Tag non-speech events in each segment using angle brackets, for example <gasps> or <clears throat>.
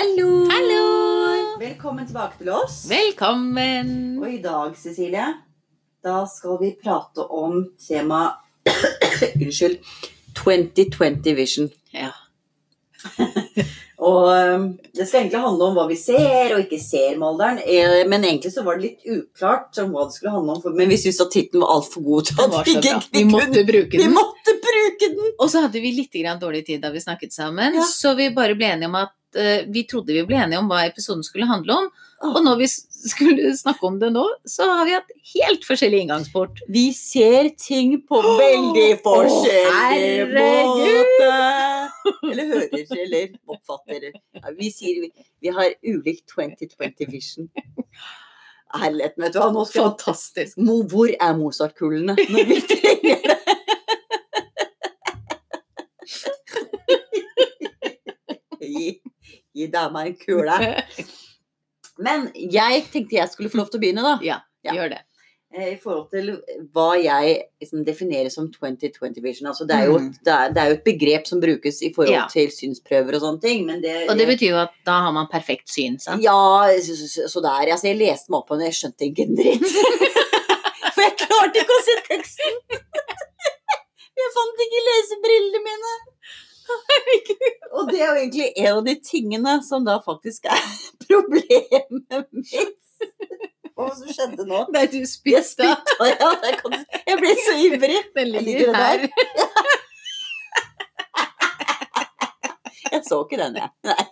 Hallo! Hallo! Velkommen tilbake til oss. Velkommen! Og i dag, Cecilie, da skal vi prate om tema <coughs> Unnskyld. 2020 Vision. Og um, det skal egentlig handle om hva vi ser og ikke ser med alderen. Eh, Men egentlig så var det litt uklart om hva det skulle handle om. Men vi syntes at tittelen var altfor god til at vi ikke. Vi måtte bruke Vi den. måtte bruke den! Og så hadde vi litt dårlig tid da vi snakket sammen, Ja. så vi bare ble enige om at eh, vi trodde vi ble enige om hva episoden skulle handle om. Åh. Og når vi skulle snakke om det nå, så har vi hatt helt forskjellig inngangsport. Vi ser ting på <gasps> veldig forskjellig herregud! måte. Eller hører, eller oppfatter. Ja, vi sier vi, vi har ulik 2020 vision. Herligheten, vet du hva. Skal Fantastisk. Mo, Hvor er Mozart-kulene når vi trenger det? Gi, gi dama en kule. <laughs> Men jeg tenkte jeg skulle få lov til å begynne, da. Ja, Ja. gjør det. Eh, I forhold til hva jeg liksom definerer som 2020 vision. Altså det, er jo, Mm. det, er, det er jo et begrep som brukes i forhold Ja. til synsprøver og sånne ting. Men det, Og det betyr jo at da har man perfekt syn, sant? Ja, så, så, så der. Altså, jeg leste meg opp på det, jeg skjønte ikke en dritt. <laughs> For jeg klarte ikke å se teksten. <laughs> Jeg fant ikke lesebrillene mine. Og det er jo egentlig en av de tingene som da faktisk er <laughs> problemet mitt. Hva var det som skjedde nå? Nei, du Jeg spiste. ja. Jeg, kan, jeg ble så ivrig. <laughs> Den Jeg ligger her. <laughs> Jeg så ikke den, jeg. Nei.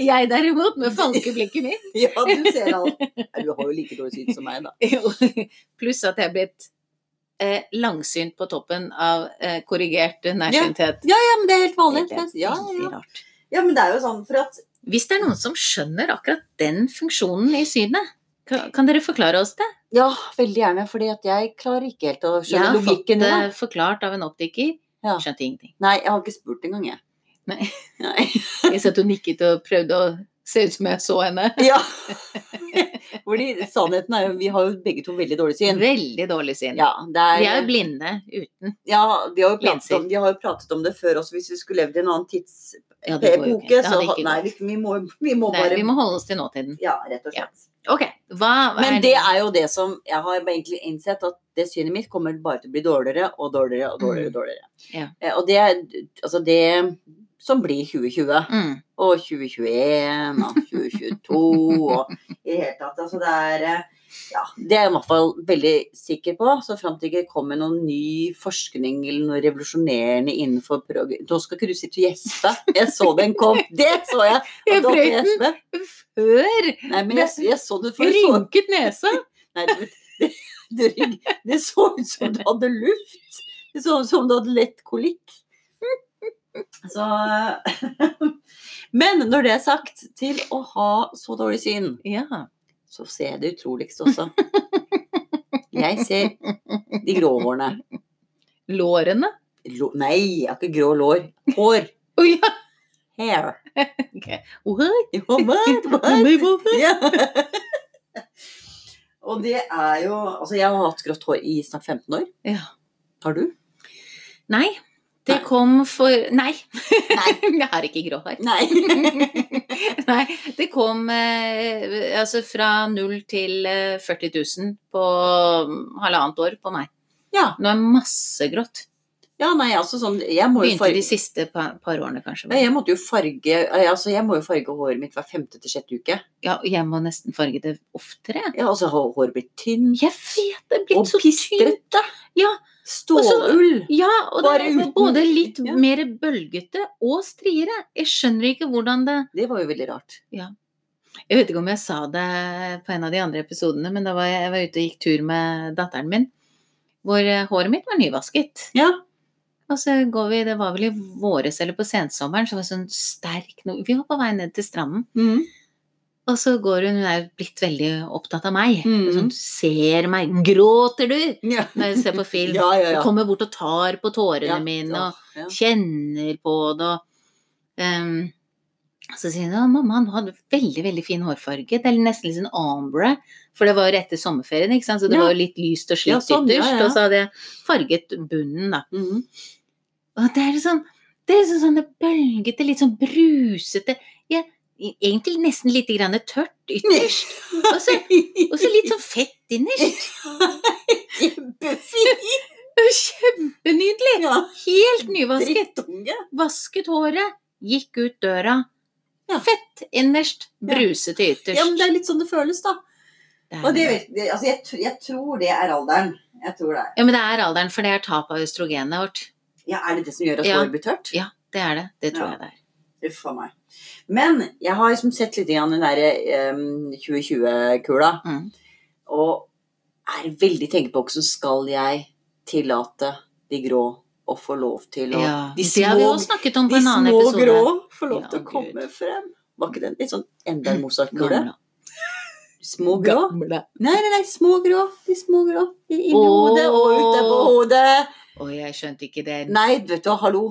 <laughs> Jeg derimot, med falkeblikket mitt. Ja, du ser alt. Du har jo like dårlig syn som meg, da. Pluss at jeg er blitt eh, langsynt på toppen av eh, korrigert nærsynthet. Ja, ja, men det er helt vanlig. Ja, ja. ja, men det er jo sånn for at Hvis det er noen som skjønner akkurat den funksjonen i synet, kan, dere forklare oss det? Ja, veldig gjerne, fordi jeg klarer ikke helt å skjønne Jeg skjønne har fått det. forklart av en optiker. Ja. Skjønte ingenting. Nei, jeg har ikke spurt engang, jeg. Nei. Nei. <laughs> Jeg satt og nikket og prøvde å se ut som jeg så henne. <laughs> Ja. <laughs> Fordi sannheten er jo Vi har jo begge to veldig dårlig syn. Veldig dårlig syn. Ja, er, Vi er jo blinde uten. ja, vi har jo pratet om, vi har jo pratet om det før også, hvis vi skulle levd i en annen Ja, tidsepoke. Ja, så Nei, vi, vi, må, vi må Nei, bare vi må holde oss til nåtiden. Ja, rett og Ja. slett. Ok, hva Men er det er jo det som Jeg har egentlig innsett at det synet mitt kommer bare til å bli dårligere og dårligere og dårligere. Mm. dårligere. Ja. Eh, Og det altså det som blir 2020 mm. og 2021 og 2022 og i det hele tatt. Altså det er eh, Ja, det er jeg i hvert fall veldig sikker på. Så fram til det kommer noen ny forskning eller noe revolusjonerende innenfor prog... Nå skal ikke du sitte og gjespe. Jeg så den kom. Det så jeg! <laughs> Jeg brøt den før! Nei, men jeg, jeg så det før. Rynket nese. <laughs> Nei, du, det, det, det så ut som du hadde luft. Det så ut som du hadde lett kolikk. Så <laughs> Men når det er sagt, til å ha så dårlig syn, Ja. så ser jeg det utroligste også. Jeg ser de grå hårene. Lårene? Lå- Nei, jeg har ikke grå lår. Hår. <laughs> Oh, ja! Hair. <laughs> Okay. What? What, what? Yeah. Og det er jo Altså, jeg har hatt grått hår i snart 15 år. Ja. Har du? Nei. Det kom for Nei. Nei. <laughs> Jeg har ikke grå hår. Nei. <laughs> Nei, det kom eh, altså fra null til eh, 40 000 på mm, halvannet år på meg. Ja. Nå er masse grått. Ja, nei, altså sånn Begynte farge de siste par, par årene, kanskje. ja, jeg måtte jo farge eh, Altså, jeg må jo farge håret mitt hver femte til sjette uke. Ja, og jeg må nesten farge det oftere. Ja, altså håret blitt tynt. Jeg vet det blitt Og så tynt. pistrete. Ja. Stålull. Ja, og det er både litt Ja. mer bølgete og striere. Jeg skjønner ikke hvordan det Det var jo veldig rart. Jeg vet ikke om jeg sa det på en av de andre episodene, men da var jeg, jeg var ute og gikk tur med datteren min, hvor eh, håret mitt var nyvasket. Ja. Og så går vi, det var vel i våres eller på sensommeren, så var det sånn sterk Vi var på vei ned til stranden, Mhm. Og så går hun, hun er blitt veldig opptatt av meg. Mm. Sånn, ser meg, gråter du? Ja. Når jeg ser på film. <laughs> Ja, ja, ja. Kommer bort og tar på tårene mine, og kjenner på det, og um, så sier hun at mamma, han hadde veldig veldig fin hårfarge. Det er nesten litt sånn ombre. For det var jo etter sommerferien, ikke sant? så det var jo litt lyst og slitt Ja, sånn, ytterst. ja. Og så hadde jeg farget bunnen, da. Mm. Og det er sånn Det er liksom sånne bølgete, litt sånn brusete Egentlig nesten litt grann tørt ytterst. Og så, litt sånn fett innerst. Kjempefint! <laughs> Kjempenydelig! Ja. Helt nyvasket. Vasket håret, gikk ut døra. Ja. Fett innerst, brusete ytterst. Ja, men det er litt sånn det føles, da. Det er Og det, det. altså, jeg, jeg tror det er alderen. Jeg tror det. Ja, men det er alderen, for det er tap av østrogenet vårt. Ja, Er det det som gjør at Ja. håret blir tørt? Ja, det er det. Det tror jeg det er. Uff a meg. Men jeg har liksom sett litt grann den derre um, 2020-kula, Mm. og er veldig tenkt på hvordan skal jeg tillate de grå å få lov til å Ja, De det har vi små, også snakket om på en annen små episode. grå få lov Ja, til å komme Gud. frem. Var ikke den litt sånn enda en Mozart-kule? Små grå? Gamle. Nei, nei, nei, små grå. De små grå. Inni hodet og ute på hodet. Å, jeg skjønte ikke det. Nei, vet du hva, hallo.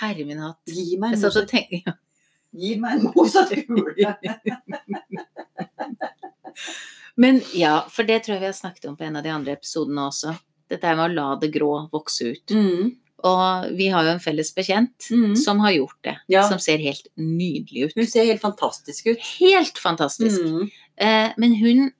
Herre min hatt. Gi meg en motsatt og ja. gi meg en Mozart-kule. <laughs> Men ja, for det tror jeg vi har snakket om på en av de andre episodene også. Dette med å la det grå vokse ut. Mm. Og vi har jo en felles bekjent Mm. som har gjort det. Ja. Som ser helt nydelig ut. Hun ser helt fantastisk ut. Helt fantastisk. Mm. Eh, men hun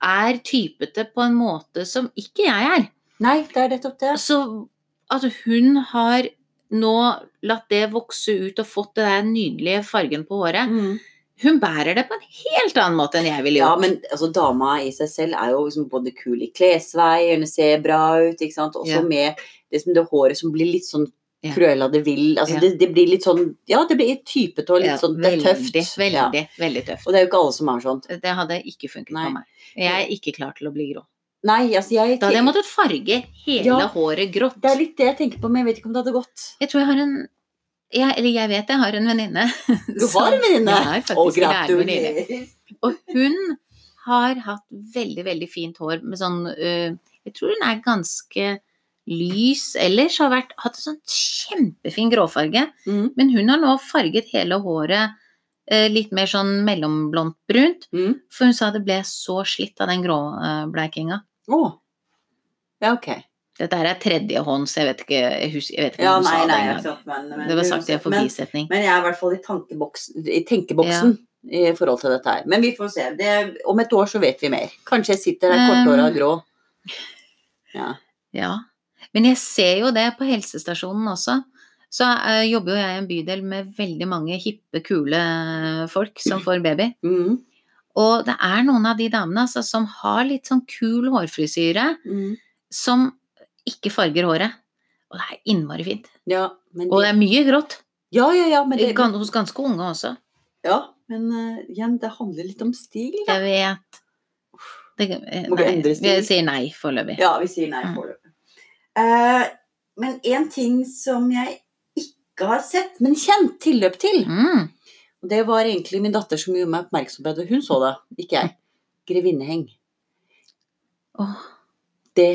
er typete på en måte som ikke jeg er. Nei, det er nettopp det. Så at hun har nå latt det vokse ut og fått den der nydelige fargen på håret. Mm. Hun bærer det på en helt annen måte enn jeg ville Ja, men altså, dama i seg selv er jo liksom både kul i klesvei, hun ser bra ut, ikke sant. Også Ja. med det, det håret som blir litt sånn Ja. Cruella de Vil. Altså, Ja. det, det blir litt sånn Ja, det blir typete og litt Ja, sånn det er veldig, tøft. veldig, Ja. veldig tøft. Og det er jo ikke alle som er sånn. Det hadde ikke funket Nei. på meg. Jeg er ikke klar til å bli grå. Nei, altså jeg Da hadde jeg måttet farge hele Ja. håret grått. Det er litt det jeg tenker på, men jeg vet ikke om det hadde gått. Jeg tror jeg har en jeg, Eller jeg vet jeg har en venninne. <laughs> Du har en venninne? Å, gratulerer. Og hun har hatt veldig, veldig fint hår med sånn øh, Jeg tror hun er ganske lys ellers. Har vært, hatt en sånn kjempefin gråfarge. Mm. Men hun har nå farget hele håret øh, litt mer sånn mellomblondt brunt. Mm. For hun sa det ble så slitt av den gråbleikinga. Å. Ja, ok. Dette her er tredjehånds, jeg vet ikke, jeg husker, jeg vet ikke Ja, om du nei, sa det nei, men, men Det var sagt i en forbisetning. men jeg er i hvert fall i, tankeboksen, i tenkeboksen i forhold til dette her. Men vi får se. Det, om et år så vet vi mer. Kanskje jeg sitter der korthåra og grå. Ja. Ja. Men jeg ser jo det på helsestasjonen også. Så uh, jobber jo jeg i en bydel med veldig mange hippe, kule folk som <clears throat> får baby. Mm. Og det er noen av de damene altså, som har litt sånn kul hårfrisyre, Mm. som ikke farger håret. Og det er innmari fint. Ja, men Og det det, er mye grått. ja, ja, ja, men det, Hos ganske unge også. ja, men uh, igjen, det handler litt om stil, da. Jeg vet. Det, eh, Må vi endre stil. Vi sier nei foreløpig. Ja, vi sier nei Mm. foreløpig. Eh, men en ting som jeg ikke har sett, men kjent tilløp til, Mm. Det var egentlig min datter som gjorde meg oppmerksom på det. Hun så det, ikke jeg. Grevinneheng. Oh. Det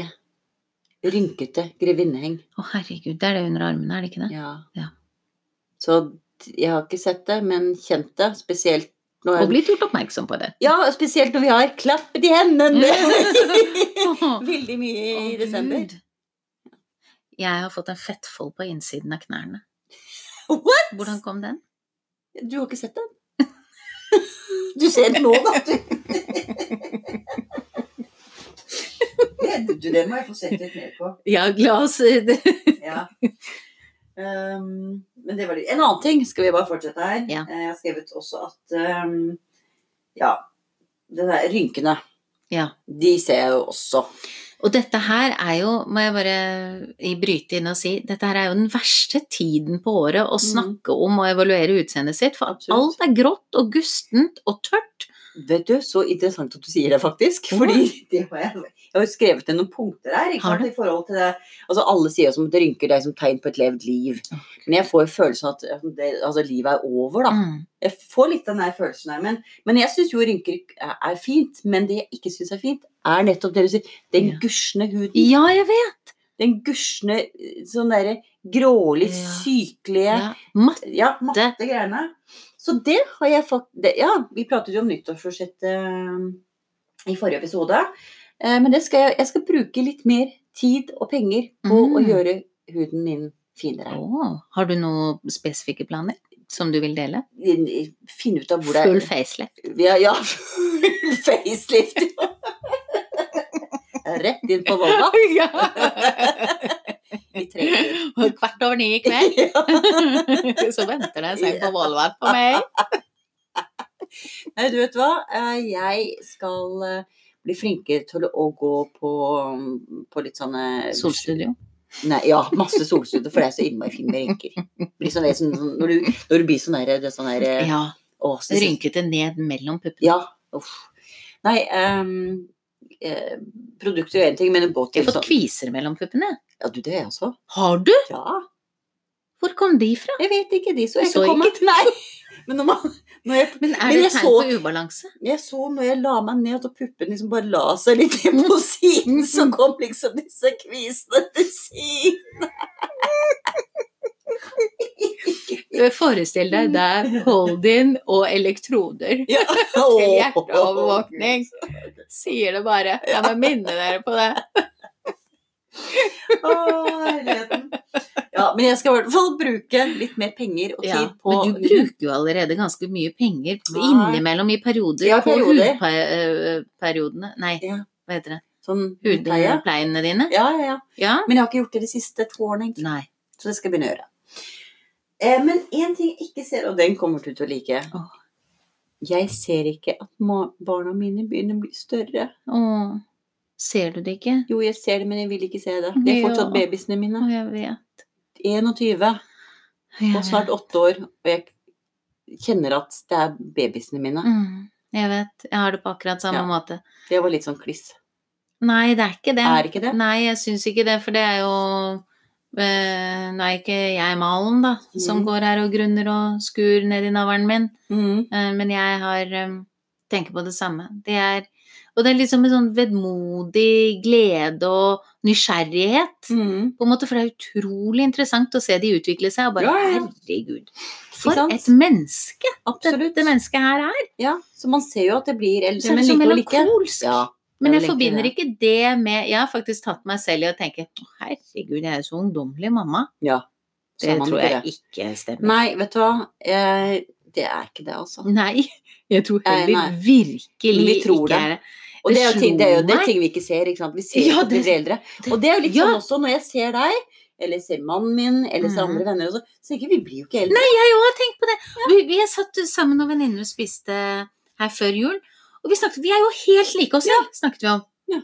rynkete grevinneheng. å herregud, det er det under armene, er det ikke det? Ja. Ja. Så jeg har ikke sett det, men kjent det. Spesielt når Og blitt gjort oppmerksom på det. Ja, spesielt når vi har klappet i hendene. <laughs> Veldig mye i desember. Gud. Jeg har fått en fettfold på innsiden av knærne. What? Hvordan kom den? Du har ikke sett den? <laughs> Du ser den nå, da. <laughs> Det, du, det må jeg få sett litt mer på. Ja, glass Ja. Um, men det var det. En annen ting skal vi bare fortsette her. Ja. Eh, Jeg har skrevet også at um, Ja, det der rynkene, Ja. de ser jeg jo også. Og dette her er jo, må jeg bare bryte inn og si, dette her er jo den verste tiden på året å Mhm. snakke om og evaluere utseendet sitt, for Absolutt. alt er grått og gustent og tørt. Vet du, så interessant at du sier det, faktisk. Fordi <laughs> det har jeg, har jo skrevet ned noen punkter her. I forhold til det. Altså, Alle sier at som at rynker det er som tegn på et levd liv. Men jeg får jo følelsen at det, altså, livet er over, da. Mm. Jeg får litt den der følelsen her. Men, men jeg syns jo rynker er, er fint. Men det jeg ikke syns er fint, er nettopp det du sier. Den Ja. gusne huden. Ja, jeg vet! Den gusne, sånn derre grålig, Ja. sykelige Ja. Matte. Ja, matte greiene. Så det har jeg fått det, Ja, vi pratet jo om nyttårsforsettet i forrige episode. Eh, men det skal jeg, jeg skal bruke litt mer tid og penger på Mm. å gjøre huden min finere. Oh, har du noen spesifikke planer som du vil dele? Finne ut av hvor det Full er facelift. Ja, ja <laughs> full facelift. Rett inn på Volva <laughs> ja. <laughs> kvart over ni i kveld, <laughs> så venter det en seng på Volvat på meg. Nei, du vet hva? Eh, Jeg skal eh, bli flinkere til å gå på, på litt sånne Solstudio. Nei, ja, masse solstudio, for det er så innmari fint med rynker. Blir sånn, sånn, sånn- når, du, når du blir sånn der, det sånn der Ja. å, så- Rynkete ned mellom puppene. Ja. Uff. Nei, ehm, eh, produkter er én ting, men å gå Jeg har fått kviser mellom puppene. Ja, du, det er jeg også. Har du? Ja. Hvor kom de fra? Jeg vet ikke, de så jeg Så ikke komme. Nei. Men man, jeg, Men er det tegn så- på ubalanse? jeg så når jeg la meg ned, og puppene liksom bare la seg litt på siden, så kom liksom disse kvisene til siden. <laughs> <laughs> Forestill deg der hold-in og elektroder. Ja. <laughs> Til hjerteovervåkning. Sier det bare. Jeg må minne dere på det. Å, herligheten. Ja, men jeg skal i hvert fall bruke litt mer penger og tid Ja, på men du bruker jo allerede ganske mye penger Nei. innimellom i perioder. Ja, på hudperiodene Nei, Ja. hva heter det? sånn. Hudpleiene dine? Ja, ja, ja. Ja? Men jeg har ikke gjort det de siste to årene, egentlig. Nei. Så det skal jeg begynne å gjøre. Eh, men én ting jeg ikke ser, og den kommer du til å like. Oh. Jeg ser ikke at barna mine begynner å bli større. Oh. ser du det ikke? Jo, jeg ser det, men jeg vil ikke se det. Det er fortsatt babysene mine. jeg vet. 21 Jeg og snart 8 år, og jeg kjenner at det er babysene mine. Mm, jeg vet. Jeg har det på akkurat samme Ja. måte. Det var litt sånn kliss. Nei, det er ikke det. Er ikke det? Nei, jeg syns ikke det, for det er jo eh, Nå er ikke jeg malen, da, som Mm. går her og grunner og skur ned i navlen min, Mm. eh, men jeg har eh, tenker på det samme. Det er Og det er liksom en sånn vedmodig glede og nysgjerrighet, mm. på en måte, for det er utrolig interessant å se de utvikle seg, og bare Ja, ja. herregud, for et menneske Absolutt. dette mennesket her er! Ja, så man ser jo at det blir eldre, men likevel like. Ja, Men jeg forbinder det. ikke det med Jeg har faktisk tatt meg selv i å tenke herregud, jeg er så ungdommelig mamma. ja. Det tror jeg det. ikke stemmer. Nei, vet du hva. Jeg, det er ikke det, altså. Nei, jeg tror heller virkelig Vi tror ikke det. det. Og det er jo ting, det er jo det er ting vi ikke ser, ikke sant. Vi ser Ja, det- blir eldre. Og det er jo litt Ja. sånn også når jeg ser deg, eller ser mannen min, eller ser andre venner også, så tenker vi blir jo ikke eldre. Nei, jeg òg har tenkt på det. Vi, vi satt sammen og venninner og spiste her før jul, og vi snakket Vi er jo helt like oss selv, snakket vi om. Ja.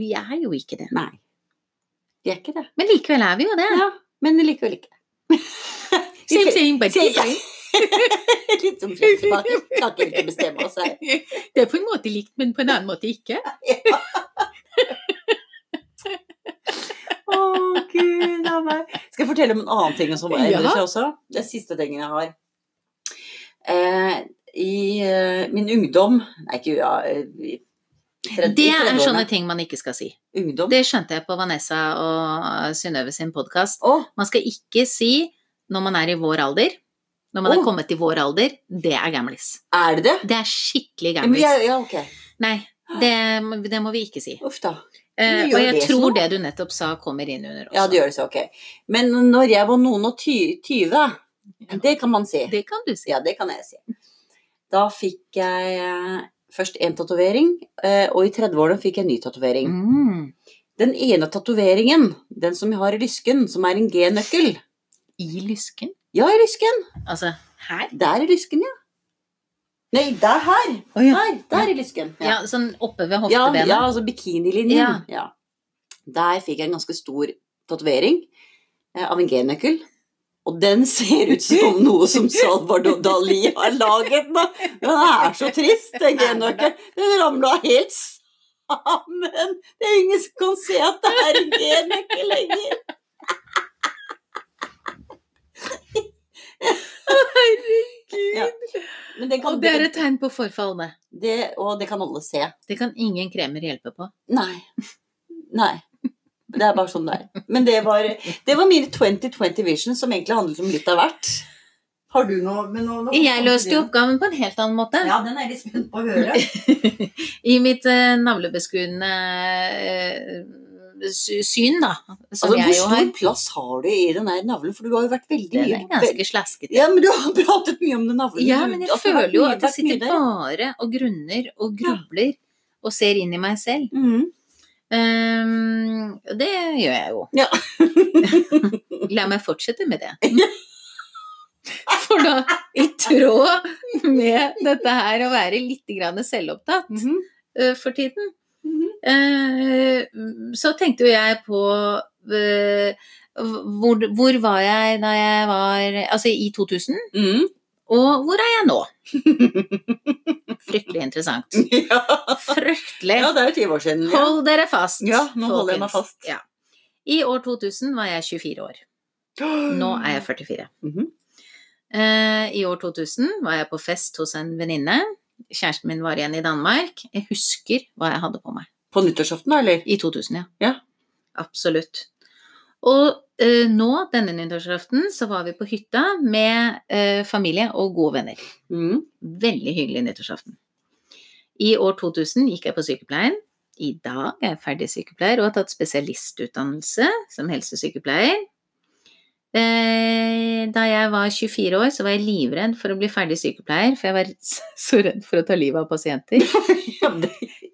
Vi er jo ikke det. Nei. Vi er ikke det. Men likevel er vi jo det. Ja, men likevel ikke. <laughs> Same thing, but Same- different. <laughs> Litt som frem og tilbake. Kan ikke helt bestemme oss her. <laughs> Det er på en måte likt, men på en annen måte ikke. Å, gud a meg. Skal jeg fortelle om en annen ting som endrer Ja. seg også? Det er siste tingen jeg har. Eh, I uh, min ungdom Nei, ikke ja, eh, i tredje- Det er sånne ting man ikke skal si. Ungdom. Det skjønte jeg på Vanessa og Synnøve sin podkast. Oh. Man skal ikke si når man er i vår alder. Når man oh. er kommet til vår alder, det er gamlis. er det det? Det er skikkelig gamlis. Ja, ja, okay. Nei, det, det må vi ikke si. Uff da. Uh, og jeg tror det du nettopp sa, kommer inn under også. Ja, det gjør det så, ok. Men når jeg var noen og ty tyve, det kan man si. Det kan du si. Ja, det kan jeg si. Da fikk jeg eh, først en tatovering, eh, og i 30-årene fikk jeg en ny tatovering. Mm. Den ene tatoveringen, den som jeg har i lysken, som er en G-nøkkel I lysken? Ja, i lysken. Altså her? Der i lysken, ja. Nei, der her. Oh, ja. Her, der i lysken. ja. Sånn oppe ved ja, hoftebenet? ja altså bikinilinjen. Ja. Ja. Der fikk jeg en ganske stor tatovering eh, av en G-nøkkel. Og den ser ut som <laughs> noe som Salvador Dali har laget. Da. Den er så trist, den jeg nok. Den ramla helt sammen. Det er ingen som kan se at det er en G-nøkkel lenger. Herregud! Ja. Men den kan, Og det er et tegn på forfall, det. det, og det kan alle se. Det kan ingen kremer hjelpe på. Nei. Nei. Det er bare sånn det er. Men det var, det var mine 2020 vision, som egentlig handlet om litt av hvert. Har du noe, men noe nå Jeg løste jo oppgaven på en helt annen måte. Ja, den er litt spent på å høre. <laughs> I mitt uh, navlebeskuende uh, syn, da. Som Altså, hvor jeg jo stor har. plass har du i den der navlen? For du har jo vært veldig Den mye er ganske slaskete. Ja, men du har <laughs> pratet mye om den navlen. Ja, men jeg At føler jo at jeg sitter bare og grunner og grubler og ser inn i meg selv. Mhm. Ehm, det gjør jeg jo. Ja. <laughs> La meg fortsette med det. For da, i tråd med dette her å være litt grann selvopptatt -hmm. uh, for tiden, mm -hmm. uh, så tenkte jo jeg på uh, hvor, hvor var jeg da jeg var Altså i 2000, mm. og hvor er jeg nå? <laughs> Fryktelig interessant. <laughs> ja. Fryktelig. ja, det er jo ti år siden. Ja. Hold dere fast. Ja, nå holder jeg meg fast. Ja. I år 2000 var jeg 24 år. Nå er jeg 44. Mm -hmm. uh, I år 2000 var jeg på fest hos en venninne. Kjæresten min var igjen i Danmark. Jeg husker hva jeg hadde på meg. På nyttårsaften, eller? I 2000, ja. Ja. Absolutt. Og eh, nå, denne nyttårsaften, så var vi på hytta med eh, familie og gode venner. Mm. Veldig hyggelig nyttårsaften. I år 2000 gikk jeg på sykepleien. I dag er jeg ferdig sykepleier og har tatt spesialistutdannelse som helsesykepleier. Eh, Da jeg var 24 år, så var jeg livredd for å bli ferdig sykepleier, for jeg var <laughs> så redd for å ta livet av pasienter. <laughs>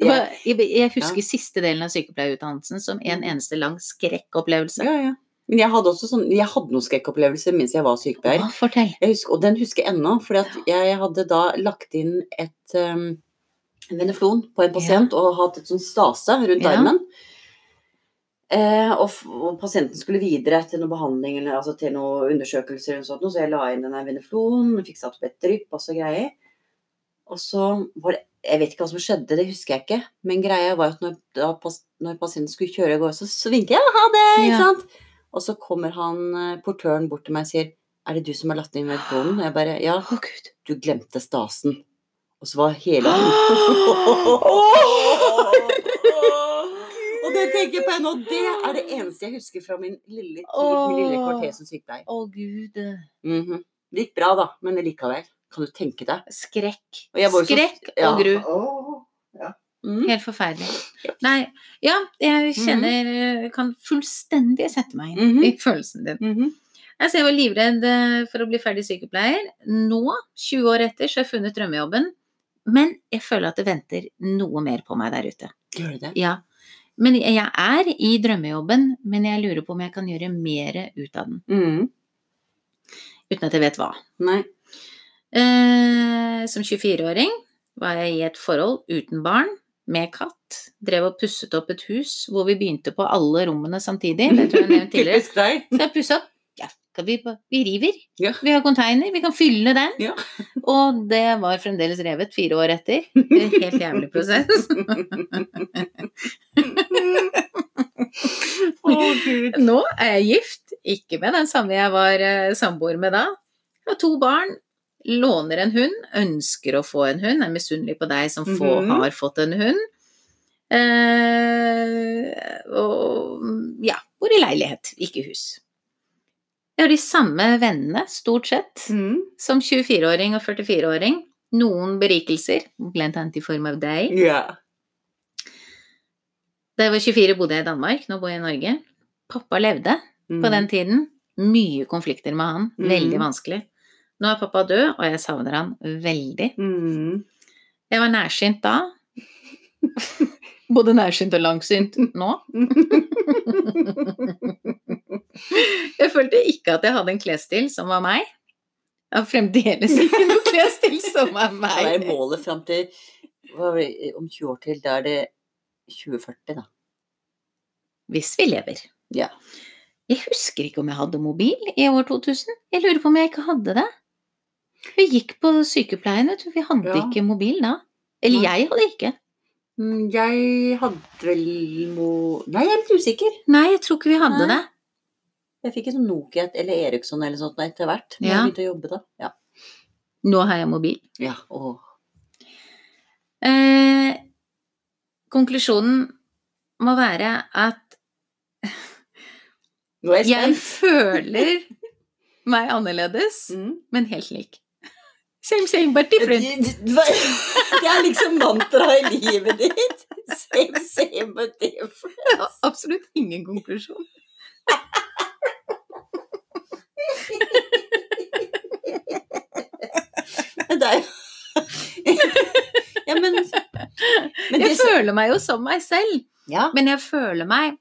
Jeg jeg husker siste delen av sykepleierutdannelsen som en eneste lang skrekkopplevelse. ja, ja. Men jeg hadde også sånn, jeg hadde noen skrekkopplevelser mens jeg var sykepleier. Å, fortell. Jeg husker, og den husker jeg ennå, for jeg hadde da lagt inn et um, veneflon på en pasient og hatt et sånn stase rundt Ja. armen. Eh, og, og pasienten skulle videre til noe behandling eller altså til noen undersøkelser, eller sånt, så jeg la inn den der veneflon, fikk satt opp et drypp og så greier. Og så var det Jeg vet ikke hva som skjedde, det husker jeg ikke. Men greia var at når, da, når pasienten skulle kjøre av gårde, så, svinket vinket jeg 'ha det', ikke Ja. sant? Og så kommer han, eh, portøren bort til meg og sier 'er det du som har latt inn veneflonen?' Og jeg bare 'ja, Å, gud. du glemte stasen'. Og så var hele <gasps> Og det tenker jeg på ennå. Det er det eneste jeg husker fra min lille min lille kvarter som sykepleier. Å, gud. Mhm. Det gikk bra, da, men likevel. Kan du tenke deg? Skrekk. Og jeg var jo så- Skrekk Ja. og gru. Oh, ja. Mhm. Helt forferdelig. Nei, ja, jeg kjenner Kan fullstendig sette meg inn Mhm. i følelsen din. Mhm. Altså, jeg var livredd eh, for å bli ferdig sykepleier. Nå, 20 år etter, så har jeg funnet drømmejobben. Men jeg føler at det venter noe mer på meg der ute. Gjør det? Ja. Men jeg er i drømmejobben, men jeg lurer på om jeg kan gjøre mer ut av den. Mm. Uten at jeg vet hva. Nei. Eh, som 24-åring var jeg i et forhold uten barn, med katt. Drev og pusset opp et hus hvor vi begynte på alle rommene samtidig. <laughs> Det tror jeg jeg nevnte tidligere. Typisk deg. Så jeg pusset opp. Ja, vi, vi river. Ja. Vi har container, vi kan fylle den. Ja. Og det var fremdeles revet fire år etter. En Helt jævlig prosess. <laughs> oh, Nå er jeg gift, ikke med den samme jeg var eh, samboer med da. Jeg har to barn, låner en hund, ønsker å få en hund, er misunnelig på deg som få, Mhm. har fått en hund. Eh, og ja, bor i leilighet, ikke hus. Jeg har de samme vennene, stort sett, mm. som 24-åring og 44-åring. Noen berikelser, blant annet i form av deg. Yeah. Da jeg var 24 bodde jeg i Danmark, nå bor jeg i Norge. Pappa levde på Mhm. den tiden. Mye konflikter med han, Mhm. veldig vanskelig. Nå er pappa død, og jeg savner han veldig. Mm. Jeg var nærsynt da. <laughs> Både nærsynt og langsynt nå. <laughs> Jeg følte ikke at jeg hadde en klesstil som var meg. Jeg har fremdeles ikke noen klesstil som er <laughs> Hva er målet fram til det, om 20 år til? Da er det 2040, da. Hvis vi lever. Ja. Jeg husker ikke om jeg hadde mobil i år 2000. Jeg lurer på om jeg ikke hadde det. Vi gikk på sykepleien, vet du. Vi hadde Ja. ikke mobil da. Eller jeg hadde ikke. Mm, Jeg hadde vel mo... Nei, jeg er litt usikker. Nei, jeg tror ikke vi hadde Nei. det. Jeg fikk en Nokia eller Eriksson eller sånt etter hvert. Når Ja. jeg begynte å jobbe da. Ja. Nå har jeg mobil. ja. Åh. Eh, konklusjonen må være at Nå er jeg jeg føler <laughs> meg annerledes, Mm. men helt lik. Same, same, but different. <laughs> Det er liksom mantraet i livet ditt. Same, same, but different. Absolutt ingen konklusjon. Det er jo Ja, men, men Jeg føler meg jo som meg selv, Ja. men jeg føler meg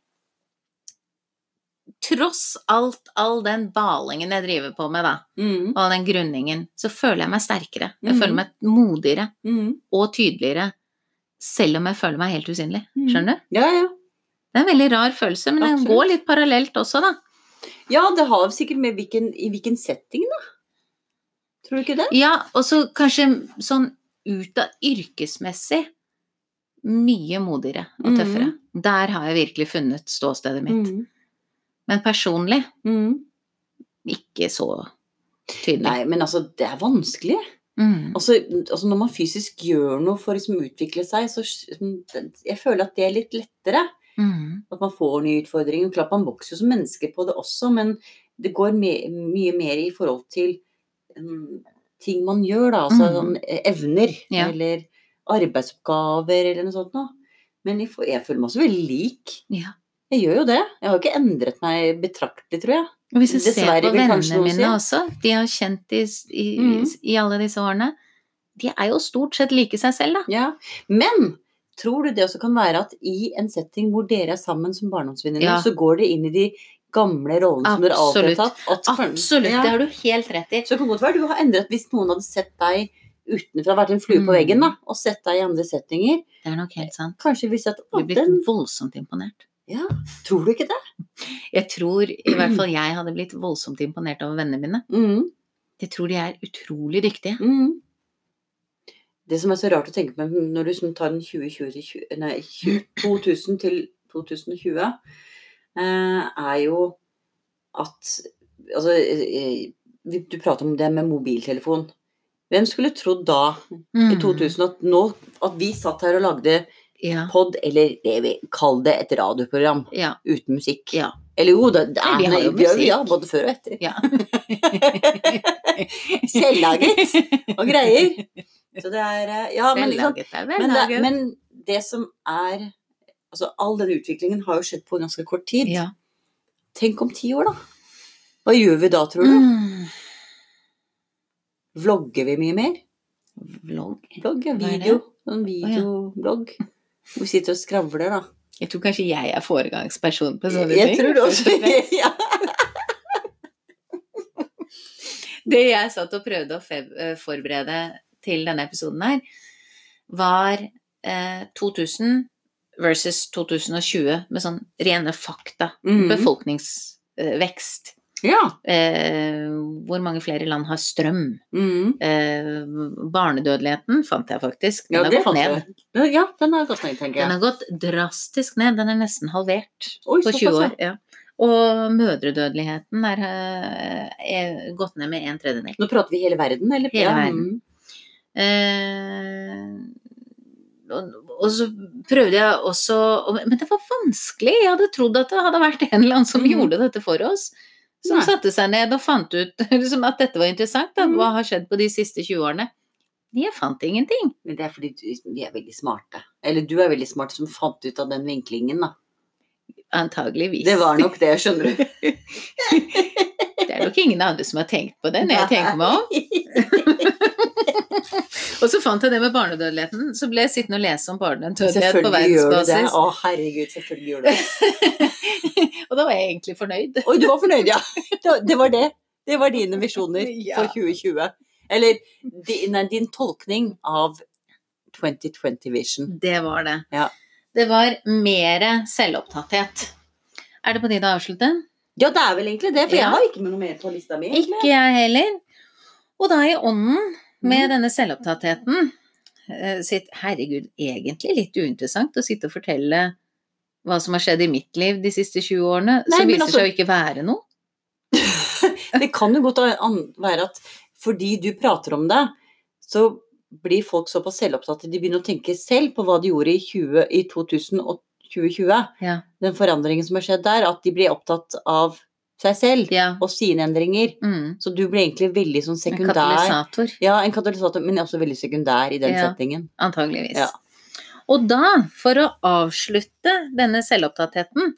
Tross alt, all den balingen jeg driver på med, da, Mm, og den grunningen, så føler jeg meg sterkere. Jeg føler meg modigere mm, og tydeligere, selv om jeg føler meg helt usynlig. Mhm. Skjønner du? ja, ja. Det er en veldig rar følelse, men den går litt parallelt også, da. Ja, det har sikkert med hvilken, i hvilken setting, da. Tror du ikke det? Ja, og så kanskje sånn ut av yrkesmessig mye modigere og Mhm. tøffere. Der har jeg virkelig funnet ståstedet mitt. Mm, Men personlig mm. ikke så tydelig. Nei, men altså, det er vanskelig. Mm. Altså, altså når man fysisk gjør noe for å liksom utvikle seg, så jeg føler at det er litt lettere. Mm. At man får nye utfordringer. Klart man vokser jo som menneske på det også, men det går me mye mer i forhold til um, ting man gjør, da. Altså mm. sånn eh, evner. Ja. Eller arbeidsoppgaver eller noe sånt noe. Men jeg, får, jeg føler meg også veldig lik. Ja. Jeg gjør jo det. Jeg har jo ikke endret meg betraktelig, tror jeg. Og hvis du ser på vennene mine si. også, de har kjent i, i, mm. i alle disse årene, de er jo stort sett like seg selv, da. Ja. Men tror du det også kan være at i en setting hvor dere er sammen som barndomsvenninner, Ja. så går det inn i de gamle rollene som dere alltid har tatt? At Absolutt, Ja. det har du helt rett i. Så det kan godt være du har endret hvis noen hadde sett deg utenfra, vært en flue på Mm. veggen, da, og sett deg i andre settinger. Det er nok helt sant. Kanskje vi sett Du å, blir den voldsomt imponert. Ja, tror du ikke det? Jeg tror i hvert fall jeg hadde blitt voldsomt imponert over vennene mine. Mm, Jeg tror de er utrolig dyktige. mm. Det som er så rart å tenke på når du liksom tar den 2020 til 20, nei, 2000 til 2020, eh, er jo at Altså, eh, du prater om det med mobiltelefon. Hvem skulle trodd da, i Mm. 2000, at nå At vi satt her og lagde Ja. pod, eller det vi kaller det et radioprogram, ja. uten musikk? Ja. Eller jo, det, det er vi har jo musikk. Ja, både før og etter. ja. <laughs> Selvlaget og greier. Så det er eh, Ja, men? Vellaget er men, det, men det som er Altså, all den utviklingen har jo skjedd på ganske kort tid. Ja. Tenk om ti år, da. Hva gjør vi da, tror du? Mm. Vlogger vi mye mer? Vlogg. Vlogg, ja. Video. Sånn videoblogg. Hvor vi sitter og skravler, da. Jeg tror kanskje jeg er foregangsperson på sånne Jeg ting. tror det også. ja. <laughs> Det jeg satt og prøvde å eh, forberede til denne episoden her, var eh, 2000 versus 2020 med sånn rene fakta. Mhm. Befolkningsvekst. Ja. Eh, hvor mange flere land har strøm? Mm. Eh, barnedødeligheten fant jeg faktisk. Den Ja, har det gått ned. jeg. Ja, den har gått ned, tenker Den har gått drastisk ned. Den er nesten halvert Oi, på 20 år. Ja. Og mødredødeligheten er, eh, er gått ned med en tredjedel. Nå prater vi hele verden, eller? Hele verden. mm. Eh, og, så prøvde jeg også Men det var vanskelig. Jeg hadde trodd at det hadde vært en eller annen som Mhm. gjorde dette for oss. Som Nei. satte seg ned og fant ut <laughs> liksom, at dette var interessant. Da. Mhm. Hva har skjedd på de siste 20 årene? Jeg fant ingenting. Men det er fordi vi er veldig smarte. Eller du er veldig smart som fant ut av den vinklingen, da. Antageligvis. Det var nok det, skjønner du. <laughs> Det er nok ingen andre som har tenkt på det, når jeg tenker meg om. <laughs> Og så fant jeg det med barnedødeligheten. Så ble jeg sittende og lese om barnedødelighet på Selvfølgelig gjør du det. verdensbasis. Å, herregud, selvfølgelig gjør du det. <laughs> og da var jeg egentlig fornøyd. Oi, du var fornøyd, ja. Det var det. Det var dine visjoner <laughs> for 2020. Eller din, nei, din tolkning av 2020 Vision. Det var det. Ja. Det var mer selvopptatthet. Er det på tide å avslutte? Ja, det er vel egentlig det, for Ja. jeg har ikke noe mer på lista mi. egentlig. Ikke jeg heller. Og da i ånden med Mm. denne selvopptattheten eh, sitt Herregud, egentlig litt uinteressant å sitte og fortelle hva som har skjedd i mitt liv de siste 20 årene, Nei, som viser altså- seg å ikke være noe. <laughs> Det kan jo godt være at fordi du prater om det, så blir folk såpass selvopptatte de begynner å tenke selv på hva de gjorde i, 20, i 2020. Ja. Den forandringen som har skjedd der, at de blir opptatt av seg selv Ja. og sine endringer. Mm. Så du ble egentlig veldig sånn En katalysator, Ja, en katalysator, men også veldig sekundær i den Ja. settingen. antageligvis. Ja. Og da, for å avslutte denne selvopptattheten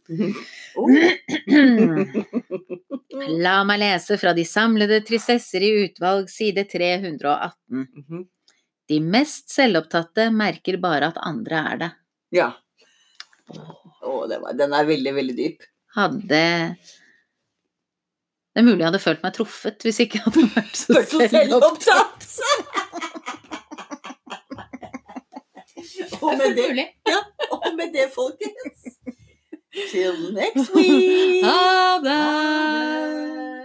Oh. La meg lese fra De samlede tristesser i utvalg, side 318. Mhm. De mest selvopptatte merker bare at andre er det. Ja. Å, oh, den er veldig, veldig dyp. Hadde Det er mulig jeg hadde følt meg truffet hvis ikke jeg hadde vært så Følt så selvopptatt. selvopptatt. <laughs> og, med det, ja, og med det, folkens Till next week. Ha det!